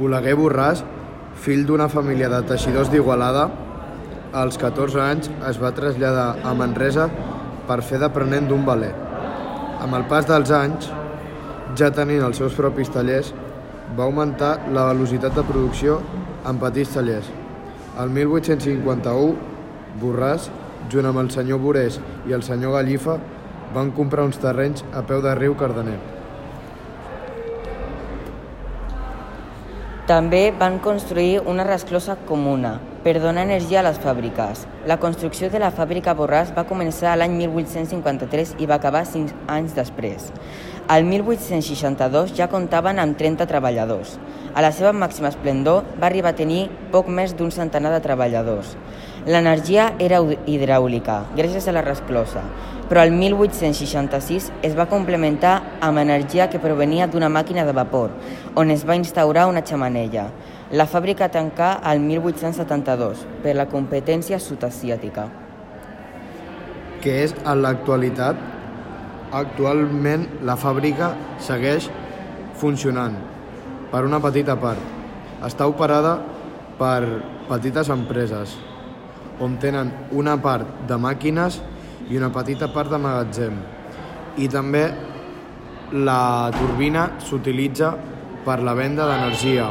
Oleguer Borràs, fill d'una família de teixidors d'Igualada, als 14 anys es va traslladar a Manresa per fer d'aprenent d'un valer. Amb el pas dels anys, ja tenint els seus propis tallers, va augmentar la velocitat de producció en petits tallers. El 1851, Borràs, junt amb el senyor Borés i el senyor Gallifa, van comprar uns terrenys a peu de riu Cardener. També van construir una resclosa comuna per donar energia a les fàbriques. La construcció de la fàbrica Borràs va començar l'any 1853 i va acabar 5 anys després. Al 1862 ja comptaven amb 30 treballadors. A la seva màxima esplendor va arribar a tenir poc més d'un centenar de treballadors. L'energia era hidràulica, gràcies a la resclosa, però el 1866 es va complementar amb energia que provenia d'una màquina de vapor, on es va instaurar una xamanella. La fàbrica tancà el 1872 per la competència sud-asiàtica. Que és en l'actualitat Actualment la fàbrica segueix funcionant per una petita part. Està operada per petites empreses on tenen una part de màquines i una petita part de magatzem. I també la turbina s'utilitza per la venda d'energia